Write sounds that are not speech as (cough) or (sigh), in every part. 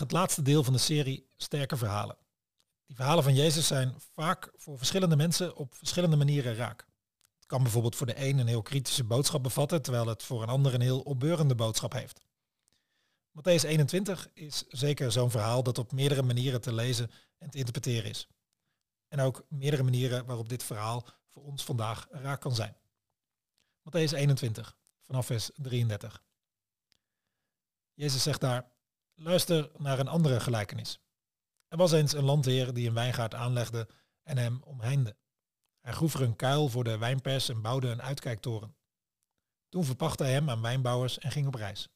Het laatste deel van de serie Sterke Verhalen. Die verhalen van Jezus zijn vaak voor verschillende mensen op verschillende manieren raak. Het kan bijvoorbeeld voor de een een heel kritische boodschap bevatten, terwijl het voor een ander een heel opbeurende boodschap heeft. Matthäus 21 is zeker zo'n verhaal dat op meerdere manieren te lezen en te interpreteren is. En ook meerdere manieren waarop dit verhaal voor ons vandaag raak kan zijn. Matthäus 21, vanaf vers 33. Jezus zegt daar, luister naar een andere gelijkenis. Er was eens een landheer die een wijngaard aanlegde en hem omheinde. Hij groef er een kuil voor de wijnpers en bouwde een uitkijktoren. Toen verpachtte hij hem aan wijnbouwers en ging op reis.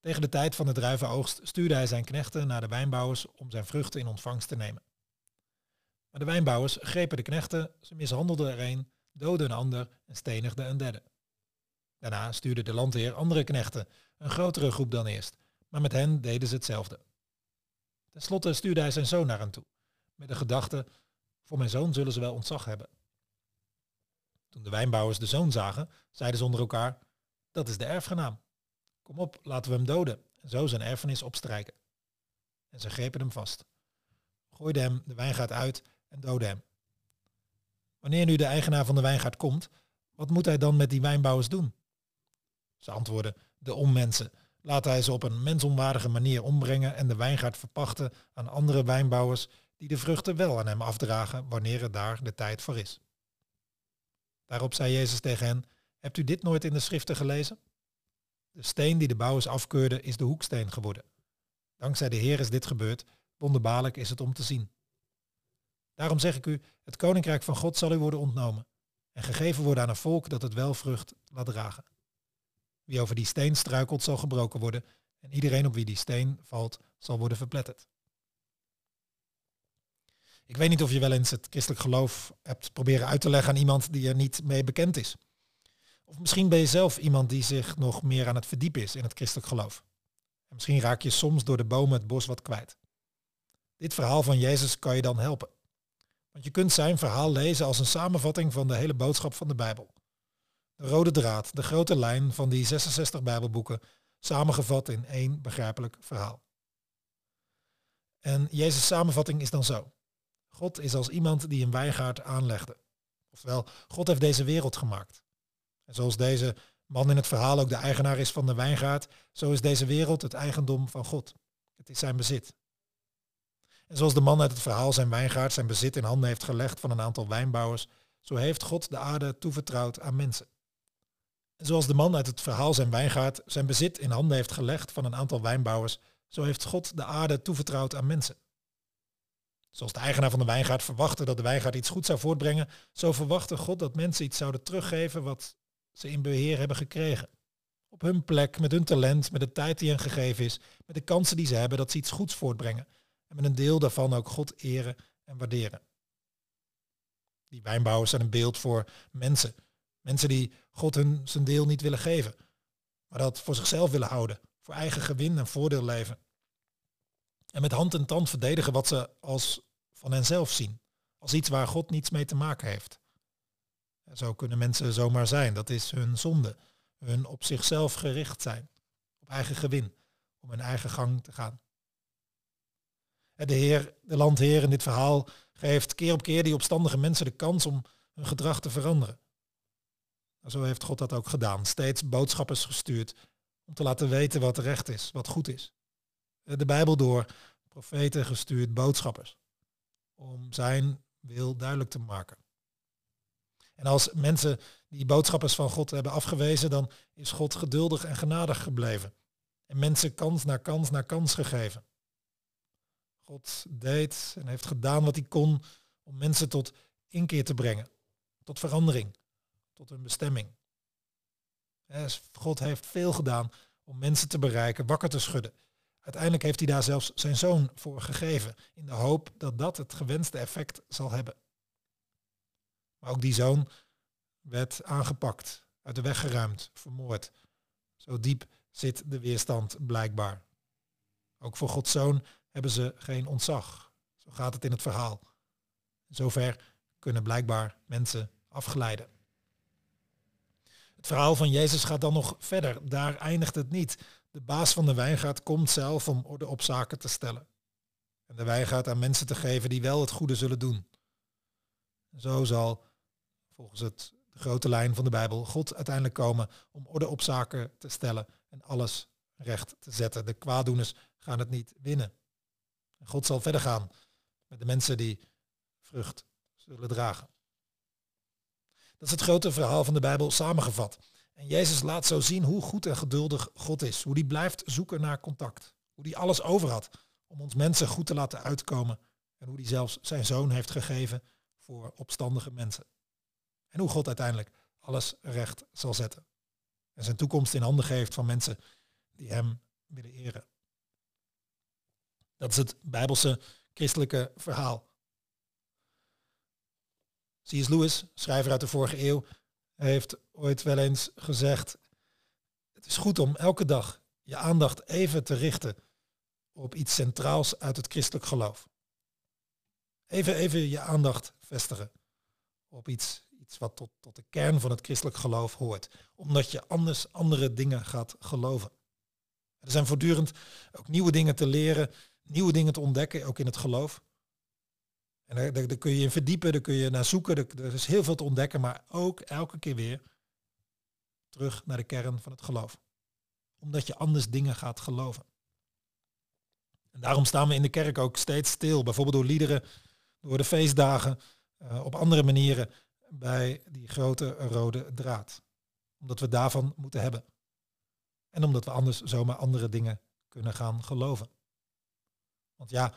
Tegen de tijd van de druivenoogst stuurde hij zijn knechten naar de wijnbouwers om zijn vruchten in ontvangst te nemen. Maar de wijnbouwers grepen de knechten, ze mishandelden er een, doodden een ander en stenigden een derde. Daarna stuurde de landheer andere knechten, een grotere groep dan eerst, maar met hen deden ze hetzelfde. Ten slotte stuurde hij zijn zoon naar hen toe, met de gedachte, voor mijn zoon zullen ze wel ontzag hebben. Toen de wijnbouwers de zoon zagen, zeiden ze onder elkaar, dat is de erfgenaam. Kom op, laten we hem doden en zo zijn erfenis opstrijken. En ze grepen hem vast, gooiden hem de wijngaard uit en doodden hem. Wanneer nu de eigenaar van de wijngaard komt, wat moet hij dan met die wijnbouwers doen? Ze antwoorden, de onmensen. Laat hij ze op een mensonwaardige manier ombrengen en de wijngaard verpachten aan andere wijnbouwers die de vruchten wel aan hem afdragen wanneer er daar de tijd voor is. Daarop zei Jezus tegen hen, hebt u dit nooit in de schriften gelezen? De steen die de bouwers afkeurden is de hoeksteen geworden. Dankzij de Heer is dit gebeurd, wonderbaarlijk is het om te zien. Daarom zeg ik u, het koninkrijk van God zal u worden ontnomen en gegeven worden aan een volk dat het wel vrucht laat dragen. Wie over die steen struikelt zal gebroken worden en iedereen op wie die steen valt zal worden verpletterd. Ik weet niet of je wel eens het christelijk geloof hebt proberen uit te leggen aan iemand die er niet mee bekend is. Of misschien ben je zelf iemand die zich nog meer aan het verdiepen is in het christelijk geloof. En misschien raak je soms door de bomen het bos wat kwijt. Dit verhaal van Jezus kan je dan helpen. Want je kunt zijn verhaal lezen als een samenvatting van de hele boodschap van de Bijbel. De rode draad, de grote lijn van die 66 Bijbelboeken, samengevat in één begrijpelijk verhaal. En Jezus' samenvatting is dan zo. God is als iemand die een wijngaard aanlegde. Oftewel, God heeft deze wereld gemaakt. En zoals deze man in het verhaal ook de eigenaar is van de wijngaard, zo is deze wereld het eigendom van God. Het is zijn bezit. En zoals de man uit het verhaal zijn wijngaard zijn bezit in handen heeft gelegd van een aantal wijnbouwers, zo heeft God de aarde toevertrouwd aan mensen. Zoals de man uit het verhaal zijn wijngaard zijn bezit in handen heeft gelegd van een aantal wijnbouwers, zo heeft God de aarde toevertrouwd aan mensen. Zoals de eigenaar van de wijngaard verwachtte dat de wijngaard iets goed zou voortbrengen, zo verwachtte God dat mensen iets zouden teruggeven wat ze in beheer hebben gekregen. Op hun plek, met hun talent, met de tijd die hen gegeven is, met de kansen die ze hebben dat ze iets goeds voortbrengen. En met een deel daarvan ook God eren en waarderen. Die wijnbouwers zijn een beeld voor mensen. Mensen die God hun zijn deel niet willen geven, maar dat voor zichzelf willen houden, voor eigen gewin en voordeel leven. En met hand en tand verdedigen wat ze als van henzelf zien, als iets waar God niets mee te maken heeft. Zo kunnen mensen zomaar zijn. Dat is hun zonde. Hun op zichzelf gericht zijn. Op eigen gewin. Om hun eigen gang te gaan. De Heer, de landheer in dit verhaal geeft keer op keer die opstandige mensen de kans om hun gedrag te veranderen. Zo heeft God dat ook gedaan. Steeds boodschappers gestuurd om te laten weten wat recht is, wat goed is. De Bijbel door, profeten gestuurd, boodschappers. Om zijn wil duidelijk te maken. En als mensen die boodschappers van God hebben afgewezen, dan is God geduldig en genadig gebleven. En mensen kans na kans na kans gegeven. God deed en heeft gedaan wat hij kon om mensen tot inkeer te brengen, tot verandering, tot hun bestemming. God heeft veel gedaan om mensen te bereiken, wakker te schudden. Uiteindelijk heeft hij daar zelfs zijn zoon voor gegeven, in de hoop dat dat het gewenste effect zal hebben. Maar ook die zoon werd aangepakt, uit de weg geruimd, vermoord. Zo diep zit de weerstand blijkbaar. Ook voor Gods zoon hebben ze geen ontzag. Zo gaat het in het verhaal. Zover kunnen blijkbaar mensen afglijden. Het verhaal van Jezus gaat dan nog verder. Daar eindigt het niet. De baas van de wijngaard komt zelf om orde op zaken te stellen. En de wijngaard aan mensen te geven die wel het goede zullen doen. Zo zal, volgens het, de grote lijn van de Bijbel, God uiteindelijk komen om orde op zaken te stellen en alles recht te zetten. De kwaaddoeners gaan het niet winnen. En God zal verder gaan met de mensen die vrucht zullen dragen. Dat is het grote verhaal van de Bijbel samengevat. En Jezus laat zo zien hoe goed en geduldig God is. Hoe die blijft zoeken naar contact. Hoe die alles over had om ons mensen goed te laten uitkomen. En hoe die zelfs zijn zoon heeft gegeven voor opstandige mensen. En hoe God uiteindelijk alles recht zal zetten. En zijn toekomst in handen geeft van mensen die hem willen eren. Dat is het Bijbelse christelijke verhaal. C.S. Lewis, schrijver uit de vorige eeuw, heeft ooit wel eens gezegd, het is goed om elke dag je aandacht even te richten op iets centraals uit het christelijk geloof. Even, even je aandacht vestigen op iets, iets wat tot, tot de kern van het christelijk geloof hoort. Omdat je anders andere dingen gaat geloven. Er zijn voortdurend ook nieuwe dingen te leren, nieuwe dingen te ontdekken, ook in het geloof. En daar, daar, kun je in verdiepen, daar kun je naar zoeken, er, is heel veel te ontdekken, maar ook elke keer weer terug naar de kern van het geloof. Omdat je anders dingen gaat geloven. En daarom staan we in de kerk ook steeds stil, bijvoorbeeld door liederen, door de feestdagen, uh, op andere manieren bij die grote rode draad. Omdat we daarvan moeten hebben. En omdat we anders zomaar andere dingen kunnen gaan geloven. Want ja,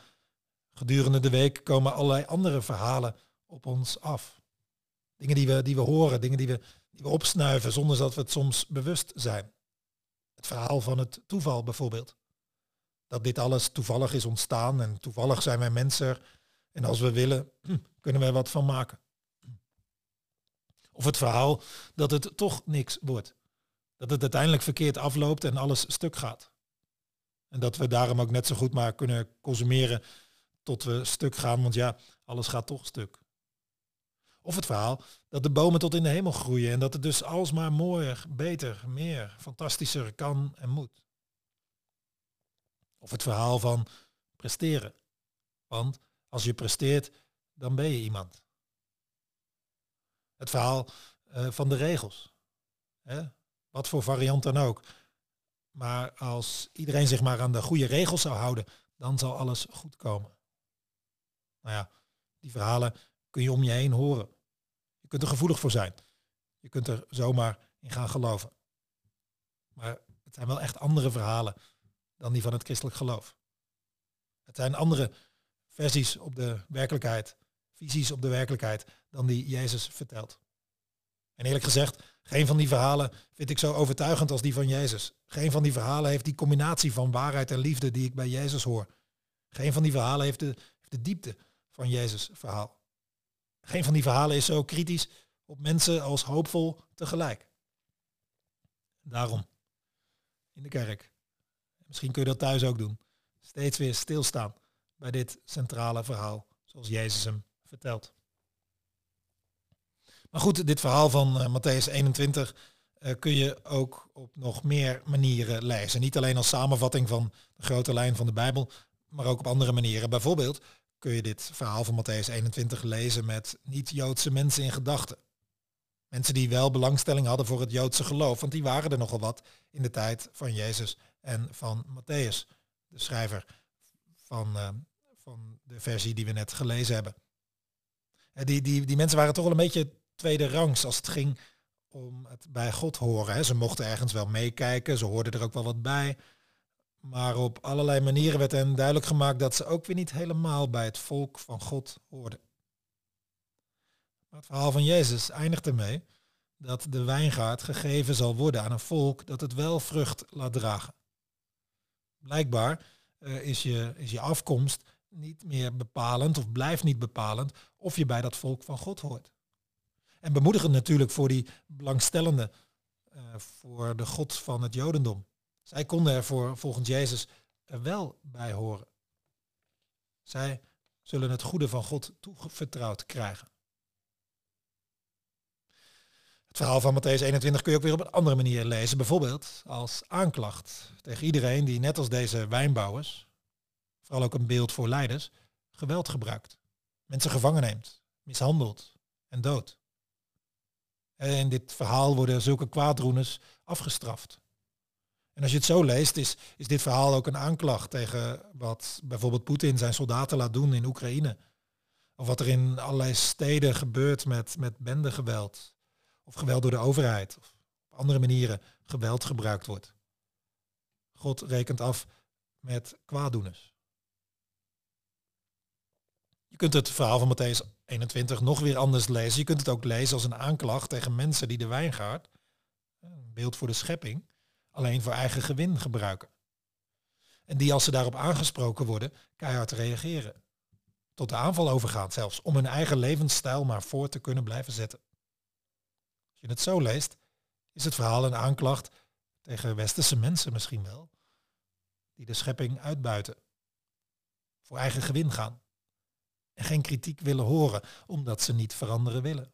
gedurende de week komen allerlei andere verhalen op ons af. Dingen die we, die we horen, dingen die we, die we opsnuiven zonder dat we het soms bewust zijn. Het verhaal van het toeval bijvoorbeeld. Dat dit alles toevallig is ontstaan en toevallig zijn wij mensen en als we willen (clears throat) kunnen wij wat van maken. Of het verhaal dat het toch niks wordt. Dat het uiteindelijk verkeerd afloopt en alles stuk gaat. En dat we daarom ook net zo goed maar kunnen consumeren tot we stuk gaan, want ja, alles gaat toch stuk. Of het verhaal dat de bomen tot in de hemel groeien en dat het dus alsmaar mooier, beter, meer, fantastischer kan en moet. Of het verhaal van presteren. Want als je presteert, dan ben je iemand. Het verhaal uh, van de regels. Hè? Wat voor variant dan ook. Maar als iedereen zich maar aan de goede regels zou houden, dan zal alles goed komen. Nou ja, die verhalen kun je om je heen horen. Je kunt er gevoelig voor zijn. Je kunt er zomaar in gaan geloven. Maar het zijn wel echt andere verhalen dan die van het christelijk geloof. Het zijn andere versies op de werkelijkheid, visies op de werkelijkheid dan die Jezus vertelt. En eerlijk gezegd, geen van die verhalen vind ik zo overtuigend als die van Jezus. Geen van die verhalen heeft die combinatie van waarheid en liefde die ik bij Jezus hoor. Geen van die verhalen heeft de, heeft de diepte van Jezus verhaal. Geen van die verhalen is zo kritisch op mensen als hoopvol tegelijk. Daarom, in de kerk, misschien kun je dat thuis ook doen, steeds weer stilstaan bij dit centrale verhaal, zoals Jezus hem vertelt. Maar goed, dit verhaal van uh, Matthäus 21 uh, kun je ook op nog meer manieren lezen. Niet alleen als samenvatting van de grote lijn van de Bijbel, maar ook op andere manieren. Bijvoorbeeld kun je dit verhaal van Matthäus 21 lezen met niet-Joodse mensen in gedachten. Mensen die wel belangstelling hadden voor het Joodse geloof, want die waren er nogal wat in de tijd van Jezus en van Matthäus, de schrijver van, uh, van de versie die we net gelezen hebben. Die, die, die mensen waren toch wel een beetje tweede rangs als het ging om het bij God horen. Hè. Ze mochten ergens wel meekijken, ze hoorden er ook wel wat bij. Maar op allerlei manieren werd hen duidelijk gemaakt dat ze ook weer niet helemaal bij het volk van God hoorden. Maar het verhaal van Jezus eindigt ermee dat de wijngaard gegeven zal worden aan een volk dat het wel vrucht laat dragen. Blijkbaar uh, is, je, is je afkomst niet meer bepalend of blijft niet bepalend of je bij dat volk van God hoort. En bemoedigend natuurlijk voor die belangstellenden, uh, voor de God van het Jodendom. Zij konden er voor, volgens Jezus er wel bij horen. Zij zullen het goede van God toevertrouwd krijgen. Het verhaal van Matthäus 21 kun je ook weer op een andere manier lezen. Bijvoorbeeld als aanklacht tegen iedereen die net als deze wijnbouwers, vooral ook een beeld voor leiders, geweld gebruikt. Mensen gevangen neemt, mishandelt en dood. En in dit verhaal worden zulke kwaadroeners afgestraft. En als je het zo leest, is, is dit verhaal ook een aanklacht tegen wat bijvoorbeeld Poetin zijn soldaten laat doen in Oekraïne. Of wat er in allerlei steden gebeurt met, met bendegeweld. Of geweld door de overheid. Of op andere manieren geweld gebruikt wordt. God rekent af met kwaaddoeners. Je kunt het verhaal van Matthäus 21 nog weer anders lezen. Je kunt het ook lezen als een aanklacht tegen mensen die de wijngaard, een beeld voor de schepping, alleen voor eigen gewin gebruiken. En die als ze daarop aangesproken worden, keihard reageren. Tot de aanval overgaan zelfs, om hun eigen levensstijl maar voor te kunnen blijven zetten. Als je het zo leest, is het verhaal een aanklacht tegen westerse mensen misschien wel, die de schepping uitbuiten, voor eigen gewin gaan en geen kritiek willen horen, omdat ze niet veranderen willen.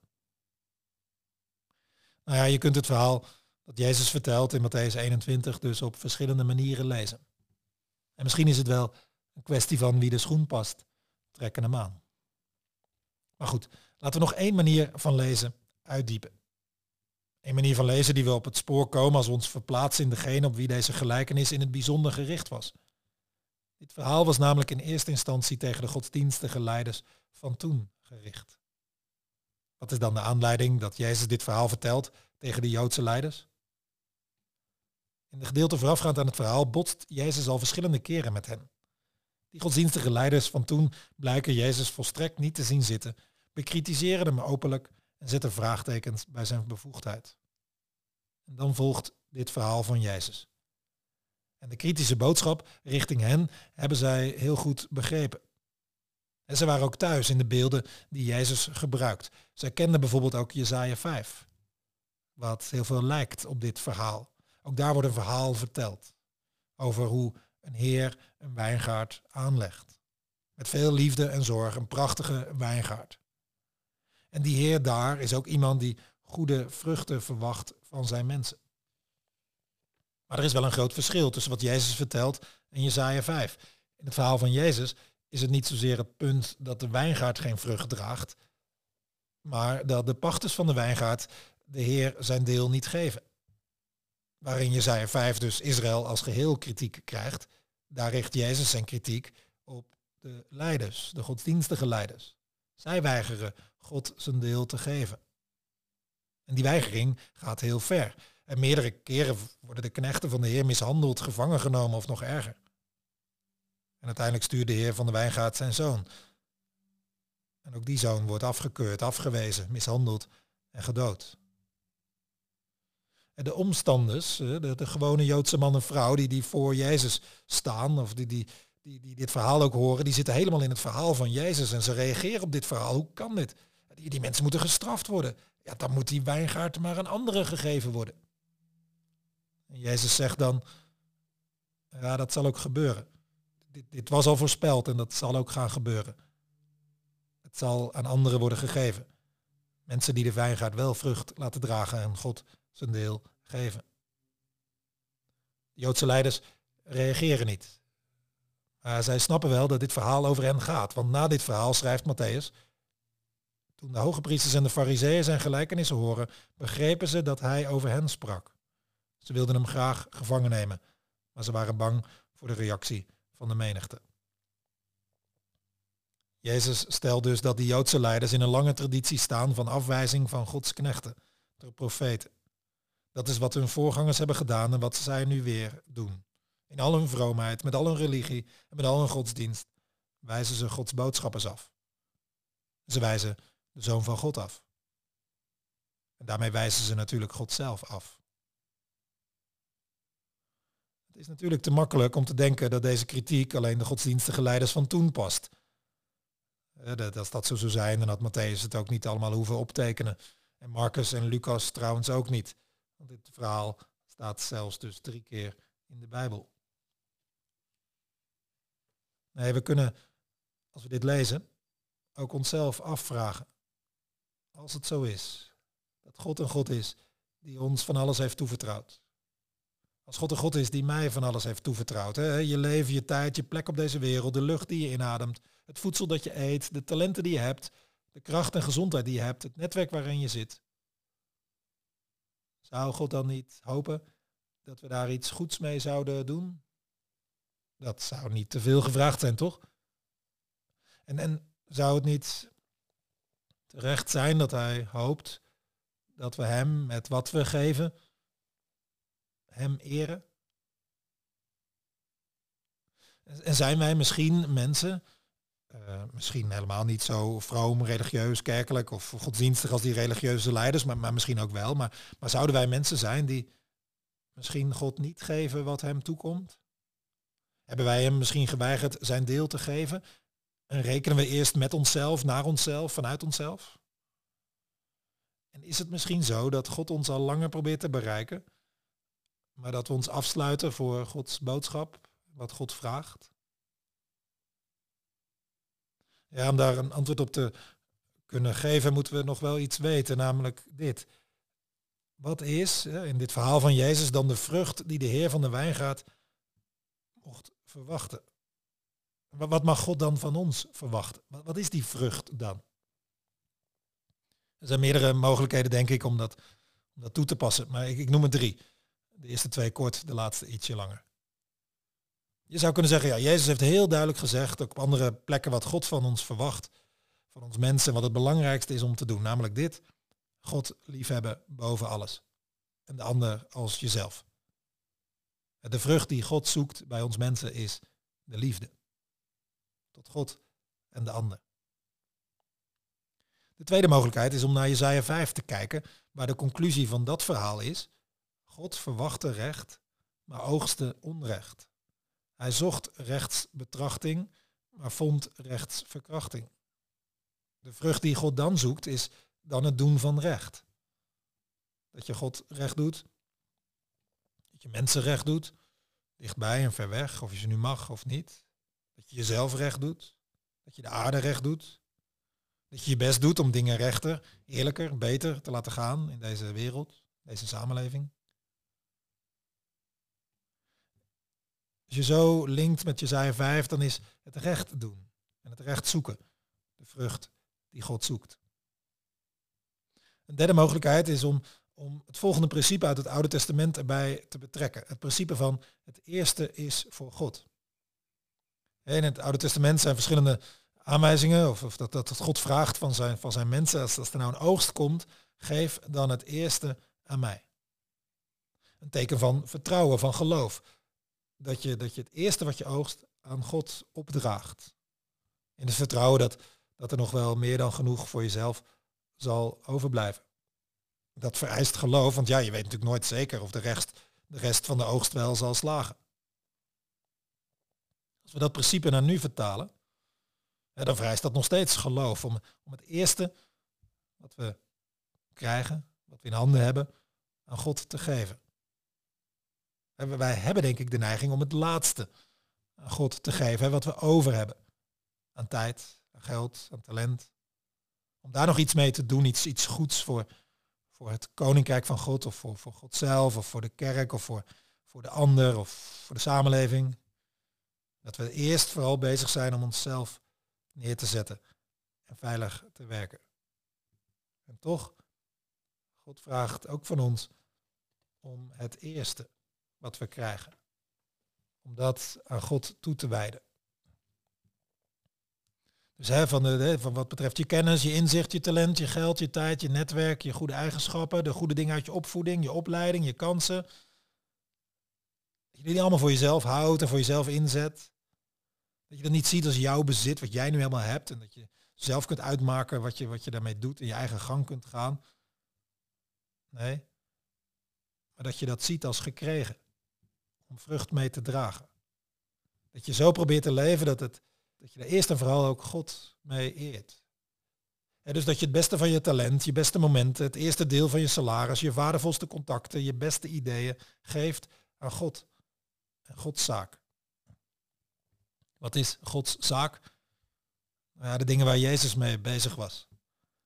Nou ja, je kunt het verhaal dat Jezus vertelt in Matthäus 21 dus op verschillende manieren lezen. En misschien is het wel een kwestie van wie de schoen past, trekken hem aan. Maar goed, laten we nog één manier van lezen uitdiepen. Een manier van lezen die we op het spoor komen als we ons verplaatsen in degene op wie deze gelijkenis in het bijzonder gericht was. Dit verhaal was namelijk in eerste instantie tegen de godsdienstige leiders van toen gericht. Wat is dan de aanleiding dat Jezus dit verhaal vertelt tegen de Joodse leiders? In de gedeelte voorafgaand aan het verhaal botst Jezus al verschillende keren met hen. Die godsdienstige leiders van toen blijken Jezus volstrekt niet te zien zitten, bekritiseren hem openlijk en zetten vraagtekens bij zijn bevoegdheid. En dan volgt dit verhaal van Jezus. En de kritische boodschap richting hen hebben zij heel goed begrepen. En ze waren ook thuis in de beelden die Jezus gebruikt. Zij kenden bijvoorbeeld ook Jesaja 5, wat heel veel lijkt op dit verhaal. Ook daar wordt een verhaal verteld over hoe een heer een wijngaard aanlegt. Met veel liefde en zorg, een prachtige wijngaard. En die heer daar is ook iemand die goede vruchten verwacht van zijn mensen. Maar er is wel een groot verschil tussen wat Jezus vertelt en Jesaja 5. In het verhaal van Jezus is het niet zozeer het punt dat de wijngaard geen vrucht draagt, maar dat de pachters van de wijngaard de Heer zijn deel niet geven. Waarin Jesaja 5 dus Israël als geheel kritiek krijgt, daar richt Jezus zijn kritiek op de leiders, de godsdienstige leiders. Zij weigeren God zijn deel te geven. En die weigering gaat heel ver. En meerdere keren worden de knechten van de Heer mishandeld, gevangen genomen of nog erger. En uiteindelijk stuurt de Heer van de wijngaard zijn zoon. En ook die zoon wordt afgekeurd, afgewezen, mishandeld en gedood. De omstanders, de, de, gewone Joodse man en vrouw die, die voor Jezus staan, of die, die, die, die dit verhaal ook horen, die zitten helemaal in het verhaal van Jezus en ze reageren op dit verhaal. Hoe kan dit? Die, die mensen moeten gestraft worden. Ja, dan moet die wijngaard maar aan anderen gegeven worden. En Jezus zegt dan, ja, dat zal ook gebeuren. Dit, dit was al voorspeld en dat zal ook gaan gebeuren. Het zal aan anderen worden gegeven. Mensen die de wijngaard wel vrucht laten dragen en God zijn deel geven. De Joodse leiders reageren niet. Maar zij snappen wel dat dit verhaal over hen gaat. Want na dit verhaal schrijft Matthäus, toen de hoge priesters en de fariseeën zijn gelijkenissen horen, begrepen ze dat hij over hen sprak. Ze wilden hem graag gevangen nemen, maar ze waren bang voor de reactie van de menigte. Jezus stelt dus dat de Joodse leiders in een lange traditie staan van afwijzing van Gods knechten, de profeten. Dat is wat hun voorgangers hebben gedaan en wat zij nu weer doen. In al hun vroomheid, met al hun religie en met al hun godsdienst wijzen ze Gods boodschappers af. Ze wijzen de Zoon van God af. En daarmee wijzen ze natuurlijk God zelf af. Het is natuurlijk te makkelijk om te denken dat deze kritiek alleen de godsdienstige leiders van toen past. Dat, als dat zo zou zijn, dan had Matthäus het ook niet allemaal hoeven optekenen. En Marcus en Lucas trouwens ook niet. Want dit verhaal staat zelfs dus drie keer in de Bijbel. Nee, we kunnen, als we dit lezen, ook onszelf afvragen. Als het zo is, dat God een God is die ons van alles heeft toevertrouwd. Als God een God is die mij van alles heeft toevertrouwd. Hè? Je leven, je tijd, je plek op deze wereld, de lucht die je inademt, het voedsel dat je eet, de talenten die je hebt, de kracht en gezondheid die je hebt, het netwerk waarin je zit. Zou God dan niet hopen dat we daar iets goeds mee zouden doen? Dat zou niet te veel gevraagd zijn, toch? En, en zou het niet terecht zijn dat hij hoopt dat we hem met wat we geven, hem eren? En zijn wij misschien mensen, uh, misschien helemaal niet zo vroom, religieus, kerkelijk of godsdienstig als die religieuze leiders, maar, maar misschien ook wel. Maar, maar zouden wij mensen zijn die misschien God niet geven wat hem toekomt? Hebben wij hem misschien geweigerd zijn deel te geven? En rekenen we eerst met onszelf, naar onszelf, vanuit onszelf? En is het misschien zo dat God ons al langer probeert te bereiken, maar dat we ons afsluiten voor Gods boodschap, wat God vraagt? Ja, om daar een antwoord op te kunnen geven, moeten we nog wel iets weten, namelijk dit. Wat is in dit verhaal van Jezus dan de vrucht die de Heer van de wijngaard mocht verwachten? Wat mag God dan van ons verwachten? Wat is die vrucht dan? Er zijn meerdere mogelijkheden, denk ik, om dat, om dat toe te passen. Maar ik, ik noem er drie. De eerste twee kort, de laatste ietsje langer. Je zou kunnen zeggen, ja, Jezus heeft heel duidelijk gezegd, op andere plekken, wat God van ons verwacht, van ons mensen, wat het belangrijkste is om te doen. Namelijk dit, God liefhebben boven alles. En de ander als jezelf. De vrucht die God zoekt bij ons mensen is de liefde. Tot God en de ander. De tweede mogelijkheid is om naar Jezaja 5 te kijken, waar de conclusie van dat verhaal is, God verwachtte recht, maar oogste onrecht. Hij zocht rechtsbetrachting, maar vond rechtsverkrachting. De vrucht die God dan zoekt is dan het doen van recht. Dat je God recht doet, dat je mensen recht doet, dichtbij en ver weg, of je ze nu mag of niet. Dat je jezelf recht doet, dat je de aarde recht doet, dat je je best doet om dingen rechter, eerlijker, beter te laten gaan in deze wereld, deze samenleving. Als je zo linkt met Jezaja 5, dan is het recht doen en het recht zoeken de vrucht die God zoekt. Een derde mogelijkheid is om, om het volgende principe uit het Oude Testament erbij te betrekken. Het principe van het eerste is voor God. In het Oude Testament zijn verschillende aanwijzingen, of, of dat, dat God vraagt van zijn, van zijn mensen, als, als er nou een oogst komt, geef dan het eerste aan mij. Een teken van vertrouwen, van geloof. Dat je, dat je het eerste wat je oogst aan God opdraagt. In het vertrouwen dat, dat er nog wel meer dan genoeg voor jezelf zal overblijven. Dat vereist geloof, want ja, je weet natuurlijk nooit zeker of de rest, de rest van de oogst wel zal slagen. Als we dat principe naar nu vertalen, dan vereist dat nog steeds geloof om, om het eerste wat we krijgen, wat we in handen hebben, aan God te geven. Wij hebben denk ik de neiging om het laatste aan God te geven, wat we over hebben. Aan tijd, aan geld, aan talent. Om daar nog iets mee te doen, iets, iets goeds voor, voor het koninkrijk van God, of voor, voor God zelf, of voor de kerk, of voor, voor de ander, of voor de samenleving. Dat we eerst vooral bezig zijn om onszelf neer te zetten en veilig te werken. En toch, God vraagt ook van ons om het eerste wat we krijgen, om dat aan God toe te wijden. Dus hè, van, de, van wat betreft je kennis, je inzicht, je talent, je geld, je tijd, je netwerk, je goede eigenschappen, de goede dingen uit je opvoeding, je opleiding, je kansen. Dat je die allemaal voor jezelf houdt en voor jezelf inzet. Dat je dat niet ziet als jouw bezit, wat jij nu helemaal hebt. En dat je zelf kunt uitmaken wat je, wat je daarmee doet en je eigen gang kunt gaan. Nee. Maar dat je dat ziet als gekregen. Vrucht mee te dragen. Dat je zo probeert te leven dat, het, dat je er eerst en vooral ook God mee eert. dus dat je het beste van je talent, je beste momenten, het eerste deel van je salaris, je waardevolste contacten, je beste ideeën geeft aan God en Gods zaak. Wat is Gods zaak? Nou ja, de dingen waar Jezus mee bezig was.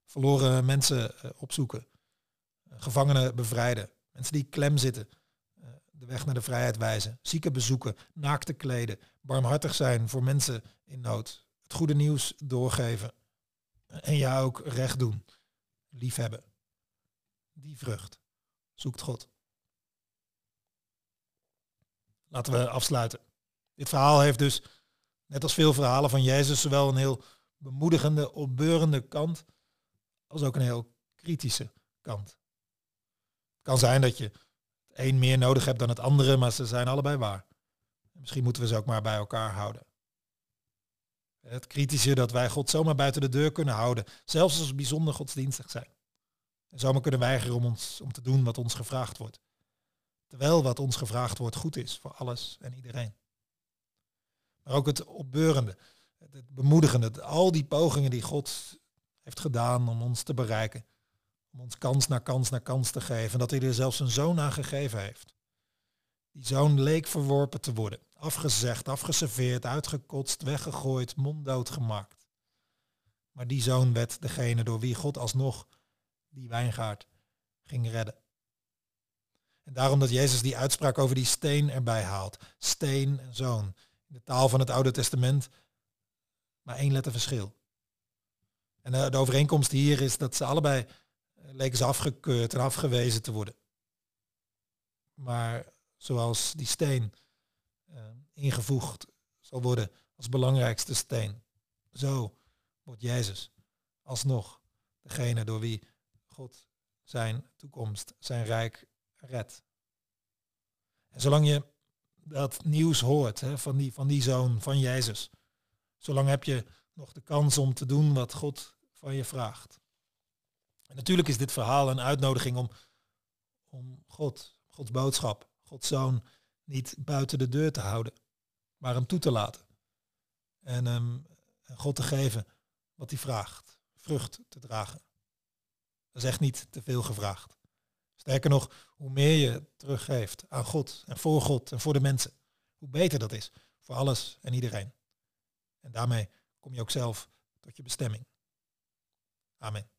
Verloren mensen eh, opzoeken. gevangenen bevrijden, mensen die klem zitten, de weg naar de vrijheid wijzen, zieken bezoeken, naakte kleden, barmhartig zijn voor mensen in nood, het goede nieuws doorgeven en jou ook recht doen, liefhebben. Die vrucht zoekt God. Laten we afsluiten. Dit verhaal heeft dus, net als veel verhalen van Jezus, zowel een heel bemoedigende, opbeurende kant, als ook een heel kritische kant. Het kan zijn dat je een meer nodig hebt dan het andere, maar ze zijn allebei waar. Misschien moeten we ze ook maar bij elkaar houden. Het kritische dat wij God zomaar buiten de deur kunnen houden, zelfs als we bijzonder godsdienstig zijn. En zomaar kunnen weigeren om, ons, om te doen wat ons gevraagd wordt. Terwijl wat ons gevraagd wordt goed is voor alles en iedereen. Maar ook het opbeurende, het bemoedigende, al die pogingen die God heeft gedaan om ons te bereiken. Om ons kans na kans na kans te geven. En dat hij er zelfs een zoon aan gegeven heeft. Die zoon leek verworpen te worden. Afgezegd, afgeserveerd, uitgekotst, weggegooid, monddood gemaakt. Maar die zoon werd degene door wie God alsnog die wijngaard ging redden. En daarom dat Jezus die uitspraak over die steen erbij haalt. Steen en zoon. In de taal van het Oude Testament maar één letter verschil. En de, overeenkomst hier is dat ze allebei leken ze afgekeurd en afgewezen te worden. Maar zoals die steen uh, ingevoegd zal worden als belangrijkste steen, zo wordt Jezus alsnog degene door wie God zijn toekomst, zijn rijk redt. En zolang je dat nieuws hoort hè, van, die, van die zoon van Jezus, zolang heb je nog de kans om te doen wat God van je vraagt. En natuurlijk is dit verhaal een uitnodiging om, om God, Gods boodschap, Gods zoon, niet buiten de deur te houden, maar hem toe te laten. En hem God te geven wat hij vraagt, vrucht te dragen. Dat is echt niet te veel gevraagd. Sterker nog, hoe meer je teruggeeft aan God en voor God en voor de mensen, hoe beter dat is voor alles en iedereen. En daarmee kom je ook zelf tot je bestemming. Amen.